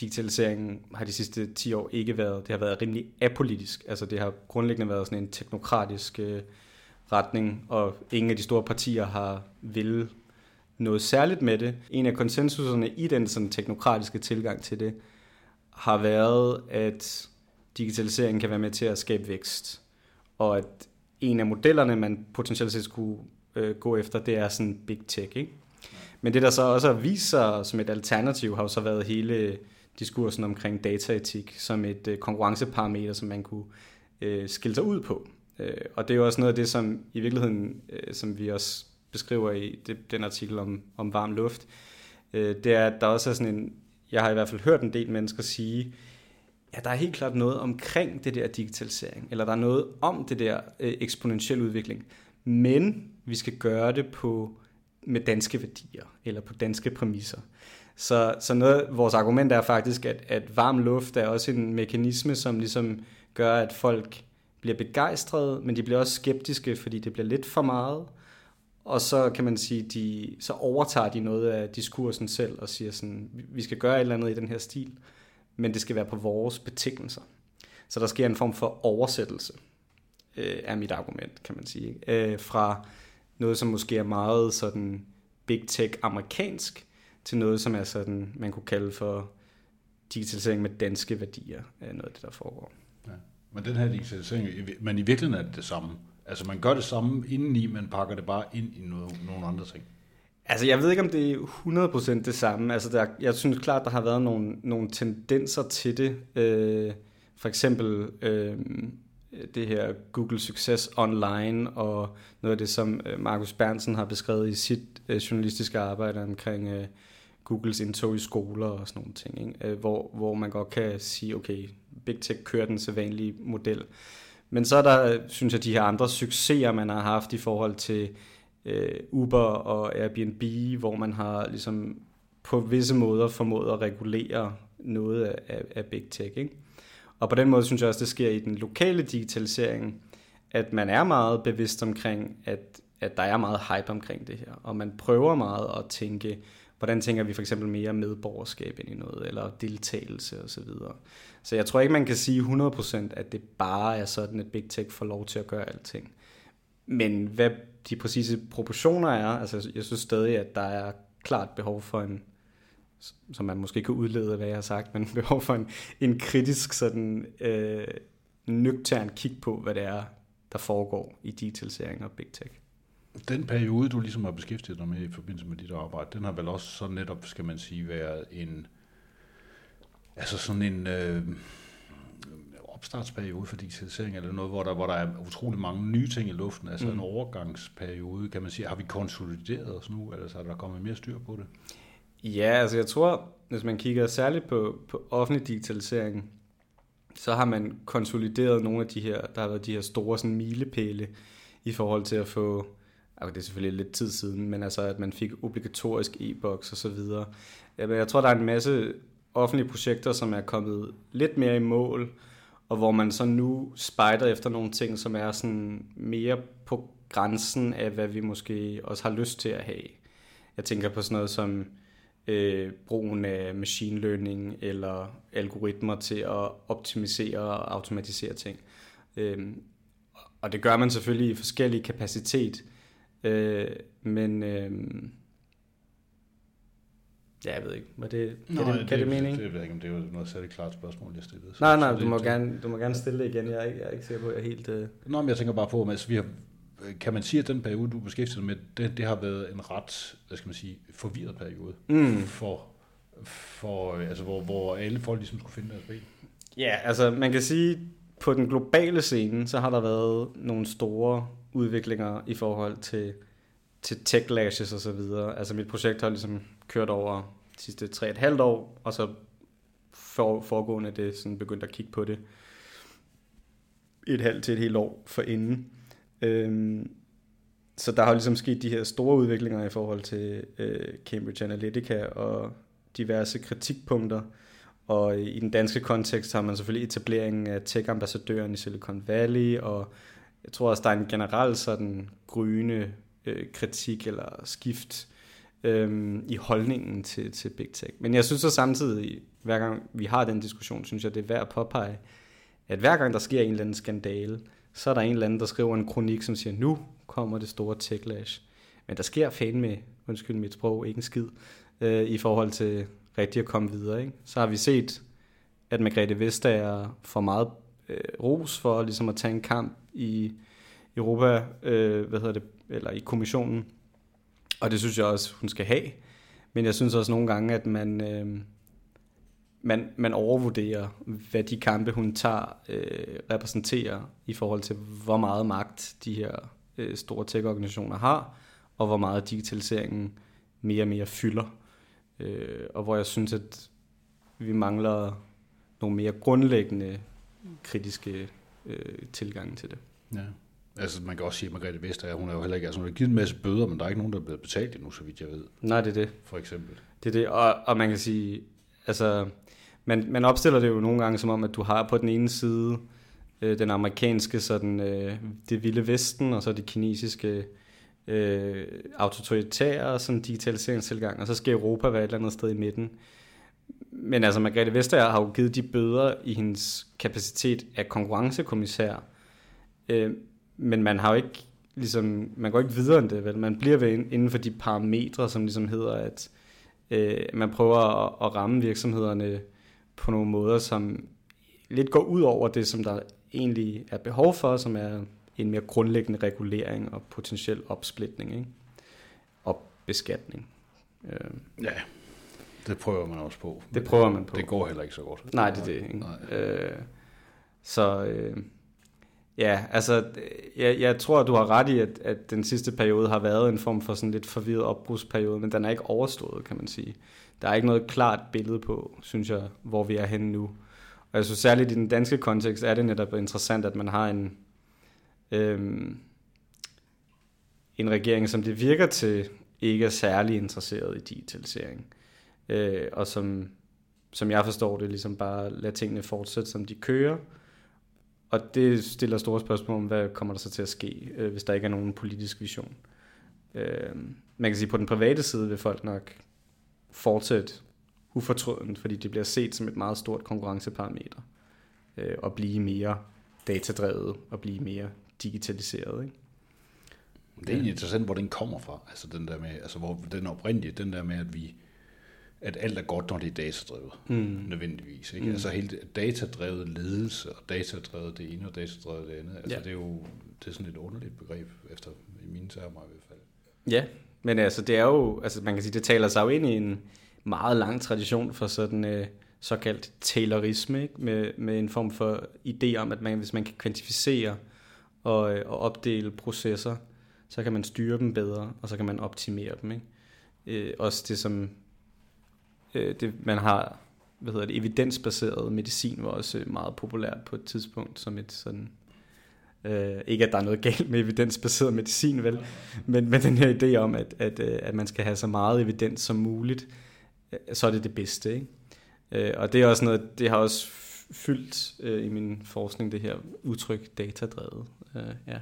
B: digitaliseringen har de sidste 10 år ikke været, det har været rimelig apolitisk. Altså det har grundlæggende været sådan en teknokratisk øh, retning, og ingen af de store partier har ville noget særligt med det. En af konsensuserne i den sådan teknokratiske tilgang til det, har været, at digitaliseringen kan være med til at skabe vækst og at en af modellerne, man potentielt set skulle øh, gå efter, det er sådan big tech, ikke? Men det, der så også har vist sig som et alternativ, har jo så været hele diskursen omkring dataetik som et øh, konkurrenceparameter, som man kunne øh, skille sig ud på. Øh, og det er jo også noget af det, som i virkeligheden, øh, som vi også beskriver i det, den artikel om, om varm luft, øh, det er, at der også er sådan en, jeg har i hvert fald hørt en del mennesker sige, at der er helt klart noget omkring det der digitalisering, eller der er noget om det der øh, eksponentiel udvikling, men vi skal gøre det på med danske værdier, eller på danske præmisser. Så, så noget, vores argument er faktisk, at, at varm luft er også en mekanisme, som ligesom gør, at folk bliver begejstrede, men de bliver også skeptiske, fordi det bliver lidt for meget. Og så kan man sige, de, så overtager de noget af diskursen selv og siger sådan, vi skal gøre et eller andet i den her stil men det skal være på vores betingelser. Så der sker en form for oversættelse, øh, er mit argument, kan man sige, øh, fra noget, som måske er meget sådan big tech amerikansk, til noget, som er sådan, man kunne kalde for digitalisering med danske værdier, er noget af det, der foregår. Ja.
A: Men den her digitalisering, men i virkeligheden er det det samme. Altså man gør det samme indeni, men pakker det bare ind i noget, nogle andre ting.
B: Altså, jeg ved ikke, om det er 100% det samme. Altså, der, jeg synes klart, der har været nogle, nogle tendenser til det. Øh, for eksempel øh, det her Google Success Online, og noget af det, som øh, Markus Bernsen har beskrevet i sit øh, journalistiske arbejde omkring øh, Googles indtog i skoler og sådan nogle ting, ikke? Øh, hvor, hvor man godt kan sige, okay, Big Tech kører den sædvanlige model. Men så er der, øh, synes jeg, de her andre succeser, man har haft i forhold til øh, Uber og Airbnb, hvor man har ligesom på visse måder formået at regulere noget af, af Big Tech. Ikke? Og på den måde synes jeg også, det sker i den lokale digitalisering, at man er meget bevidst omkring, at, at der er meget hype omkring det her, og man prøver meget at tænke, hvordan tænker vi for eksempel mere medborgerskab ind i noget, eller deltagelse osv. Så, så jeg tror ikke, man kan sige 100%, at det bare er sådan, at Big Tech får lov til at gøre alting. Men hvad de præcise proportioner er, altså jeg synes stadig, at der er klart behov for en, som man måske kan udlede af, hvad jeg har sagt, men [laughs] behov for en, en kritisk sådan øh, nøgtern kig på, hvad det er, der foregår i digitalisering og big tech.
A: Den periode, du ligesom har beskæftiget dig med i forbindelse med dit arbejde, den har vel også så netop, skal man sige, været en, altså sådan en, øh, opstartsperiode for digitalisering, eller noget, hvor der, hvor der er utrolig mange nye ting i luften, altså mm. en overgangsperiode, kan man sige. Har vi konsolideret os nu, eller så er der kommet mere styr på det?
B: Ja, altså jeg tror, hvis man kigger særligt på, på offentlig digitalisering, så har man konsolideret nogle af de her, der har været de her store sådan, milepæle i forhold til at få, altså det er selvfølgelig lidt tid siden, men altså at man fik obligatorisk e-boks og så videre. Jeg tror, der er en masse offentlige projekter, som er kommet lidt mere i mål, og hvor man så nu spejder efter nogle ting, som er sådan mere på grænsen af, hvad vi måske også har lyst til at have. Jeg tænker på sådan noget som øh, brugen af machine learning eller algoritmer til at optimisere og automatisere ting. Øh, og det gør man selvfølgelig i forskellige kapacitet, øh, men øh, Ja, jeg ved ikke. Var det,
A: Nå, det, det, kan det, det mening? Det, det, ved jeg ikke, om det var noget særligt klart spørgsmål, jeg stillede.
B: Så, nej, nej, du, må gerne, du må gerne stille det igen. Jeg er ikke, jeg er ikke sikker på, at jeg er helt... Uh...
A: Nå, men jeg tænker bare på, at altså, vi har, kan man sige, at den periode, du beskæftiger dig med, det, det har været en ret, hvad skal man sige, forvirret periode mm. for, for altså, hvor, hvor alle folk ligesom skulle finde deres ben?
B: Ja, altså man kan sige, på den globale scene, så har der været nogle store udviklinger i forhold til, til tech lashes og så videre. Altså mit projekt har ligesom kørt over de sidste tre et halvt år, og så for, foregående det sådan begyndt at kigge på det et halvt til et helt år for inden. Øhm, så der har ligesom sket de her store udviklinger i forhold til øh, Cambridge Analytica og diverse kritikpunkter. Og i den danske kontekst har man selvfølgelig etableringen af tech-ambassadøren i Silicon Valley, og jeg tror også, der er en generel sådan gryende øh, kritik eller skift øh, i holdningen til, til Big Tech. Men jeg synes så samtidig, hver gang vi har den diskussion, synes jeg, det er værd at påpege, at hver gang der sker en eller anden skandale, så er der en eller anden, der skriver en kronik, som siger, nu kommer det store techlash. Men der sker fan med, undskyld mit sprog, ikke en skid, øh, i forhold til rigtig at komme videre. Ikke? Så har vi set, at Margrethe Vestager får meget øh, ros for ligesom at tage en kamp i Europa, øh, hvad hedder det, eller i kommissionen, og det synes jeg også, hun skal have. Men jeg synes også nogle gange, at man, øh, man, man overvurderer, hvad de kampe, hun tager, øh, repræsenterer i forhold til, hvor meget magt de her øh, store tech-organisationer har, og hvor meget digitaliseringen mere og mere fylder. Øh, og hvor jeg synes, at vi mangler nogle mere grundlæggende kritiske øh, tilgange til det.
A: Ja. Altså, man kan også sige, at Margrethe Vestager, hun er jo heller ikke, altså hun har givet en masse bøder, men der er ikke nogen, der er blevet betalt endnu, så vidt jeg ved.
B: Nej, det er det.
A: For eksempel.
B: Det er det, og, og man kan sige, altså, man, man opstiller det jo nogle gange som om, at du har på den ene side øh, den amerikanske, sådan, øh, det vilde vesten, og så det kinesiske øh, autoritære sådan digitaliseringstilgang, og så skal Europa være et eller andet sted i midten. Men altså, Margrethe Vestager har jo givet de bøder i hendes kapacitet af konkurrencekommissær, øh, men man har jo ikke ligesom, man går ikke videre end det, vel? Man bliver ved inden for de parametre, som ligesom hedder, at øh, man prøver at, at ramme virksomhederne på nogle måder, som lidt går ud over det, som der egentlig er behov for, som er en mere grundlæggende regulering og potentiel opsplitning, ikke? og beskatning.
A: Øh. Ja, det prøver man også på.
B: Det prøver man på.
A: Det går heller ikke så godt.
B: Nej, det er det. Ikke? Nej. Øh, så øh, ja, altså, jeg, jeg tror, du har ret i, at, at den sidste periode har været en form for sådan lidt forvirret opbrudsperiode, men den er ikke overstået, kan man sige. Der er ikke noget klart billede på, synes jeg, hvor vi er henne nu. Og jeg synes særligt i den danske kontekst er det netop interessant, at man har en, øhm, en regering, som det virker til, ikke er særlig interesseret i digitalisering. Øh, og som, som jeg forstår det, ligesom bare lader tingene fortsætte, som de kører. Og det stiller store spørgsmål om, hvad kommer der så til at ske, øh, hvis der ikke er nogen politisk vision. Øh, man kan sige, at på den private side vil folk nok fortsætte ufortrødent, fordi det bliver set som et meget stort konkurrenceparameter, øh, og blive mere datadrevet og blive mere digitaliseret. Ikke?
A: Det er egentlig interessant, hvor den kommer fra. Altså den der med, altså hvor den oprindelige, den der med, at vi, at alt er godt, når det er datadrevet, mm. nødvendigvis. Ikke? Mm. Altså helt datadrevet ledelse, og datadrevet det ene, og datadrevet det andet. Altså ja. det er jo det er sådan et underligt begreb, efter i mine termer i hvert fald.
B: Ja, men altså det er jo, altså man kan sige, det taler sig jo ind i en meget lang tradition for sådan øh, såkaldt taylorisme, ikke? Med, med en form for idé om, at man, hvis man kan kvantificere og, øh, og opdele processer, så kan man styre dem bedre, og så kan man optimere dem. Ikke? Øh, også det, som øh, det, man har, hvad hedder det, evidensbaseret medicin var også øh, meget populært på et tidspunkt, som et sådan, øh, ikke at der er noget galt med evidensbaseret medicin, vel, men, men den her idé om, at, at, øh, at man skal have så meget evidens som muligt, øh, så er det det bedste. Ikke? Øh, og det er også noget, det har også fyldt øh, i min forskning, det her udtryk datadrevet. Øh, ja.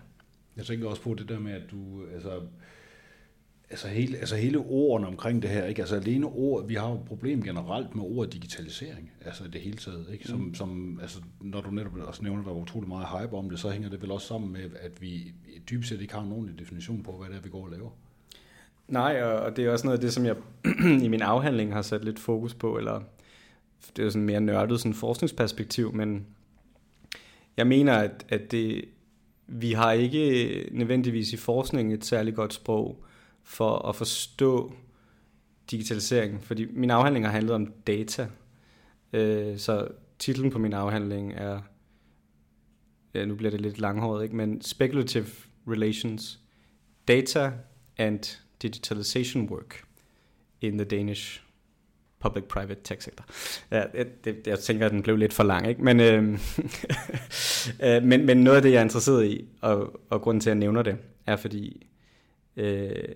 A: Jeg tænker også på det der med, at du, altså, altså hele, altså hele ordene omkring det her, ikke? Altså alene ord, vi har jo et problem generelt med ordet digitalisering, altså det hele taget, ikke? Som, mm. som, altså, når du netop også nævner, der er utrolig meget hype om det, så hænger det vel også sammen med, at vi dybest set ikke har en ordentlig definition på, hvad det er, vi går og laver.
B: Nej, og det er også noget af det, som jeg [clears throat] i min afhandling har sat lidt fokus på, eller det er jo sådan mere nørdet sådan forskningsperspektiv, men jeg mener, at, at det, vi har ikke nødvendigvis i forskningen et særligt godt sprog for at forstå digitaliseringen, fordi min afhandling har handlet om data. Øh, så titlen på min afhandling er, ja, nu bliver det lidt langhåret, ikke? men Speculative Relations, Data and Digitalization Work in the Danish public-private tech sector. Ja, det, jeg tænker, at den blev lidt for lang, ikke? Men, øh, [laughs] øh, men, men noget af det, jeg er interesseret i, og, og grunden til, at jeg nævner det, er fordi, øh,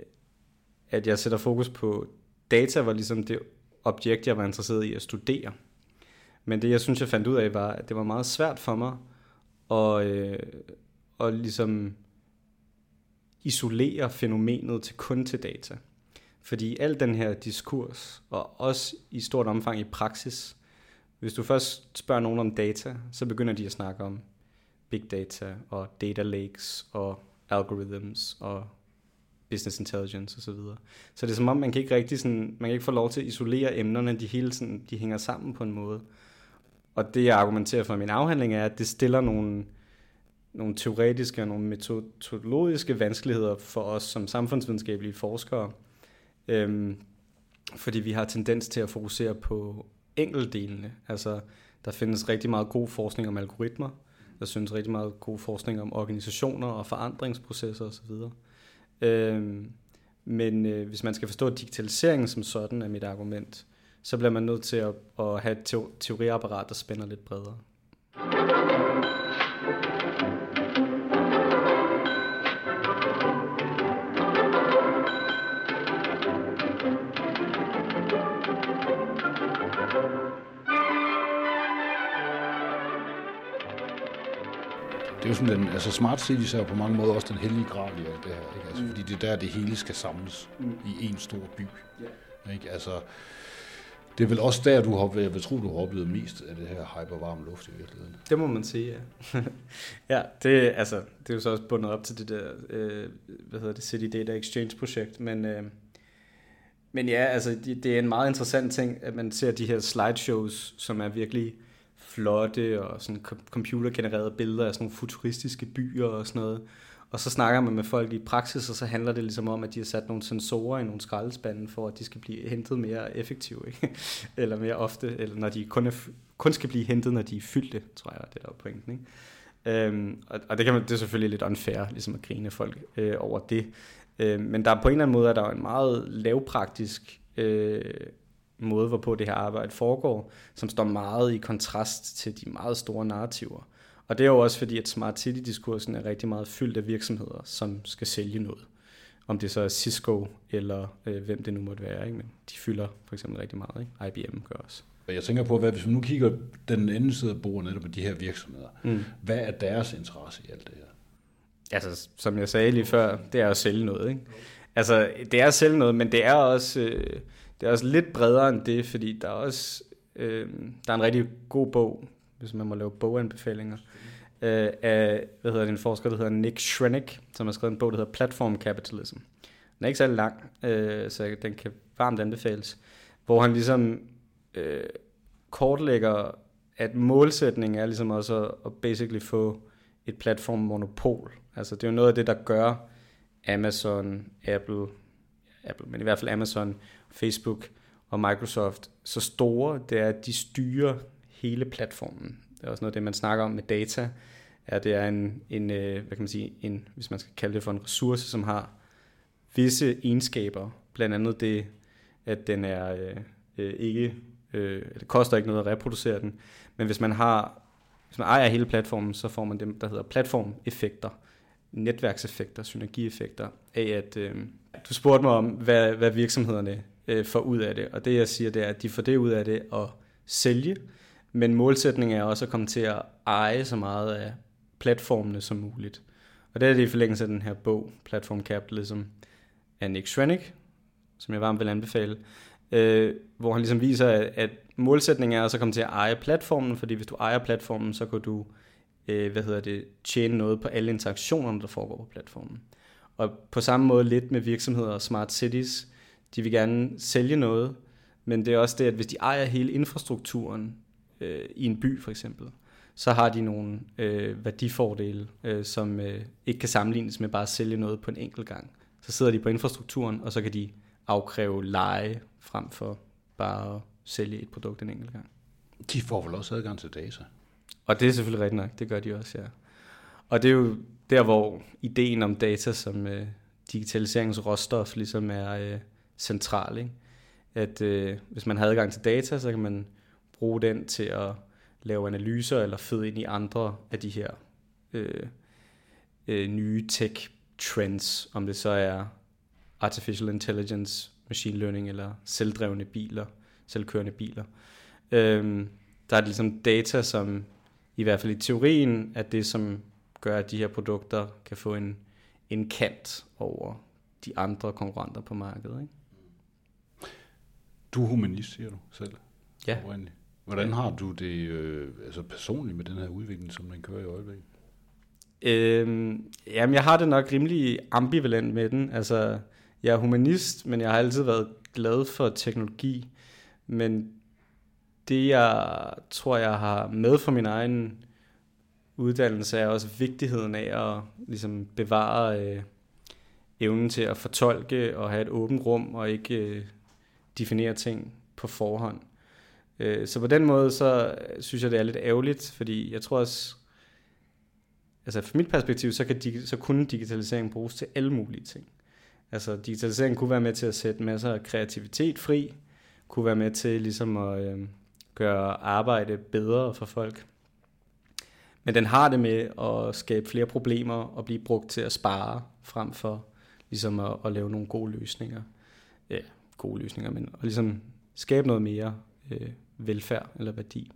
B: at jeg sætter fokus på data, var ligesom det objekt, jeg var interesseret i at studere. Men det, jeg synes, jeg fandt ud af, var, at det var meget svært for mig at, øh, at ligesom isolere fænomenet til kun til data. Fordi al den her diskurs, og også i stort omfang i praksis, hvis du først spørger nogen om data, så begynder de at snakke om big data og data lakes og algorithms og business intelligence osv. Så, videre. så det er som om, man kan ikke rigtig sådan, man kan ikke få lov til at isolere emnerne, de hele sådan, de hænger sammen på en måde. Og det jeg argumenterer for i min afhandling er, at det stiller nogle, nogle teoretiske og nogle metodologiske vanskeligheder for os som samfundsvidenskabelige forskere, Øhm, fordi vi har tendens til at fokusere på enkeltdelene. Altså, der findes rigtig meget god forskning om algoritmer. Der synes rigtig meget god forskning om organisationer og forandringsprocesser osv. Øh, men øh, hvis man skal forstå digitaliseringen som sådan, er mit argument, så bliver man nødt til at, at have et teoriapparat, der spænder lidt bredere.
A: Jo sådan den, altså Smart Cities er på mange måder også den hellige grad i alt det her, ikke? Altså, mm. fordi det er der, det hele skal samles mm. i en stor by. Yeah. Ikke? Altså, Det er vel også der, du har, jeg vil tro, du har oplevet mest af det her hypervarme luft i virkeligheden.
B: Det må man sige, ja. [laughs] ja, det, altså, det er jo så også bundet op til det der, øh, hvad hedder det, City Data Exchange projekt, men, øh, men ja, altså, det, det er en meget interessant ting, at man ser de her slideshows, som er virkelig flotte og sådan computergenererede billeder af sådan nogle futuristiske byer og sådan noget. Og så snakker man med folk i praksis, og så handler det ligesom om, at de har sat nogle sensorer i nogle skraldespande, for at de skal blive hentet mere effektivt, ikke? [laughs] eller mere ofte, eller når de kun, er, kun skal blive hentet, når de er fyldte, tror jeg, det er der pointen. Ikke? Øhm, og, og det, kan man, det er selvfølgelig lidt unfair, ligesom at grine folk øh, over det. Øh, men der er på en eller anden måde, at der er en meget lavpraktisk øh, måde, hvorpå det her arbejde foregår, som står meget i kontrast til de meget store narrativer. Og det er jo også fordi, at Smart City-diskursen er rigtig meget fyldt af virksomheder, som skal sælge noget. Om det så er Cisco, eller øh, hvem det nu måtte være. Ikke? Men de fylder for eksempel rigtig meget. Ikke? IBM gør også.
A: Jeg tænker på, hvad, hvis vi nu kigger den anden side af bordet netop på de her virksomheder, mm. hvad er deres interesse i alt det her?
B: Altså, som jeg sagde lige før, det er at sælge noget. Ikke? Altså, det er at sælge noget, men det er også, øh, det er også lidt bredere end det, fordi der er også øh, der er en rigtig god bog, hvis man må lave boganbefalinger, øh, af hvad hedder det, en forsker, der hedder Nick Schrenik, som har skrevet en bog, der hedder Platform Capitalism. Den er ikke særlig lang, øh, så den kan varmt anbefales, hvor han ligesom øh, kortlægger, at målsætningen er ligesom også at, at basically få et platformmonopol. Altså det er jo noget af det, der gør Amazon, Apple, Apple, men i hvert fald Amazon, Facebook og Microsoft så store, det er, at de styrer hele platformen. Det er også noget af det, man snakker om med data, at det er en, en øh, hvad kan man sige, en, hvis man skal kalde det for en ressource, som har visse egenskaber, blandt andet det, at den er øh, øh, ikke, øh, det koster ikke noget at reproducere den, men hvis man har, hvis man ejer hele platformen, så får man det, der hedder platformeffekter, netværkseffekter, synergieffekter af, at øh, du spurgte mig om, hvad, hvad virksomhederne øh, får ud af det, og det jeg siger, det er, at de får det ud af det at sælge, men målsætningen er også at komme til at eje så meget af platformene som muligt. Og det er det i forlængelse af den her bog, Platform Capitalism, af Nick Schrenik, som jeg varmt vil anbefale, øh, hvor han ligesom viser, at, at målsætningen er også at komme til at eje platformen, fordi hvis du ejer platformen, så kan du øh, hvad hedder det, tjene noget på alle interaktionerne, der foregår på platformen. Og på samme måde lidt med virksomheder og smart cities, de vil gerne sælge noget, men det er også det, at hvis de ejer hele infrastrukturen øh, i en by for eksempel, så har de nogle øh, værdifordele, øh, som øh, ikke kan sammenlignes med bare at sælge noget på en enkelt gang. Så sidder de på infrastrukturen, og så kan de afkræve leje frem for bare at sælge et produkt en enkelt gang.
A: De får vel også adgang til data?
B: Og det er selvfølgelig rigtigt nok, det gør de også, ja. Og det er jo der, hvor ideen om data som øh, digitaliseringsråstof ligesom er øh, central. Ikke? At øh, hvis man har adgang til data, så kan man bruge den til at lave analyser eller føde ind i andre af de her øh, øh, nye tech trends, om det så er artificial intelligence, machine learning eller selvdrevne biler, selvkørende biler. Øh, der er det ligesom data, som i hvert fald i teorien er det, som gør, at de her produkter kan få en, en kant over de andre konkurrenter på markedet. Ikke?
A: Du er humanist, siger du selv.
B: Ja.
A: Oprindeligt. Hvordan har du det øh, altså personligt med den her udvikling, som den kører i øjeblikket?
B: Øhm, jamen, jeg har det nok rimelig ambivalent med den. Altså, jeg er humanist, men jeg har altid været glad for teknologi. Men det, jeg tror, jeg har med for min egen uddannelse, er også vigtigheden af at ligesom, bevare øh, evnen til at fortolke og have et åbent rum og ikke øh, definere ting på forhånd. Øh, så på den måde, så synes jeg, det er lidt ærgerligt, fordi jeg tror også, altså fra mit perspektiv, så, kan, så kunne digitalisering bruges til alle mulige ting. Altså digitalisering kunne være med til at sætte masser af kreativitet fri, kunne være med til ligesom at øh, gøre arbejde bedre for folk. Men den har det med at skabe flere problemer og blive brugt til at spare, frem for ligesom at, at lave nogle gode løsninger. Ja, gode løsninger, men at ligesom skabe noget mere øh, velfærd eller værdi.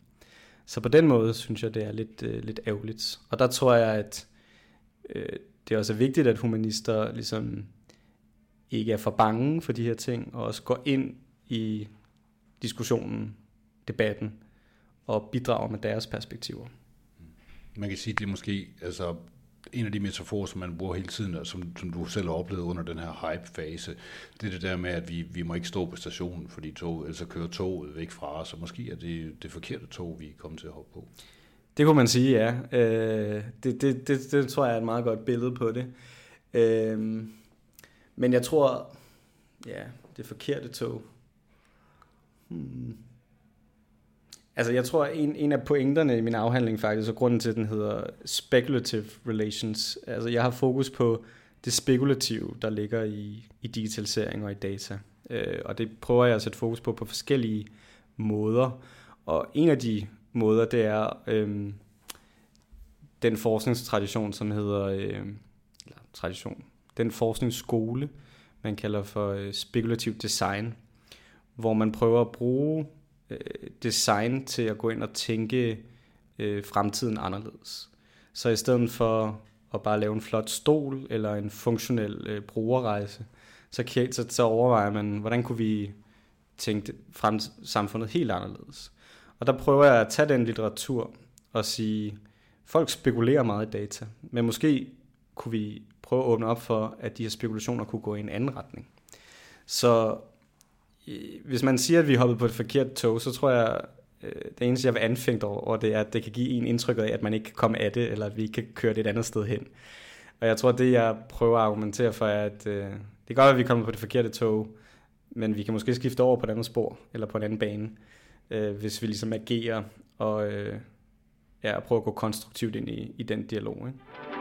B: Så på den måde synes jeg, det er lidt, øh, lidt ærgerligt. Og der tror jeg, at øh, det er også vigtigt, at humanister ligesom ikke er for bange for de her ting, og også går ind i diskussionen, debatten, og bidrager med deres perspektiver.
A: Man kan sige, at det er måske altså, en af de metaforer, som man bruger hele tiden, og som, som du selv har oplevet under den her hype-fase, det er det der med, at vi, vi må ikke stå på stationen, fordi tog, ellers kører toget væk fra os, og måske er det det forkerte tog, vi er kommet til at hoppe på.
B: Det kunne man sige, ja. Øh, det, det, det, det tror jeg er et meget godt billede på det. Øh, men jeg tror, ja, det forkerte tog. Hmm. Altså jeg tror, en, en af pointerne i min afhandling faktisk, og grunden til, at den hedder speculative relations, altså jeg har fokus på det spekulative, der ligger i, i digitalisering og i data. Øh, og det prøver jeg at sætte fokus på på forskellige måder. Og en af de måder, det er øh, den forskningstradition, som hedder, øh, eller tradition, den forskningsskole, man kalder for øh, spekulativ design, hvor man prøver at bruge øh, design til at gå ind og tænke øh, fremtiden anderledes. Så i stedet for at bare lave en flot stol eller en funktionel øh, brugerrejse, så, så, så overvejer man, hvordan kunne vi tænke frem, samfundet helt anderledes. Og der prøver jeg at tage den litteratur og sige, folk spekulerer meget i data, men måske kunne vi prøve at åbne op for, at de her spekulationer kunne gå i en anden retning. Så Øh, hvis man siger, at vi hoppede på et forkert tog, så tror jeg, øh, det eneste, jeg vil anfægte over, det er, at det kan give en indtryk af, at man ikke kan komme af det, eller at vi ikke kan køre det et andet sted hen. Og jeg tror, det jeg prøver at argumentere for, er, at øh, det kan godt at vi kommer på det forkerte tog, men vi kan måske skifte over på et andet spor, eller på en anden bane, øh, hvis vi ligesom agerer og øh, ja, prøver at gå konstruktivt ind i, i den dialog. Ikke?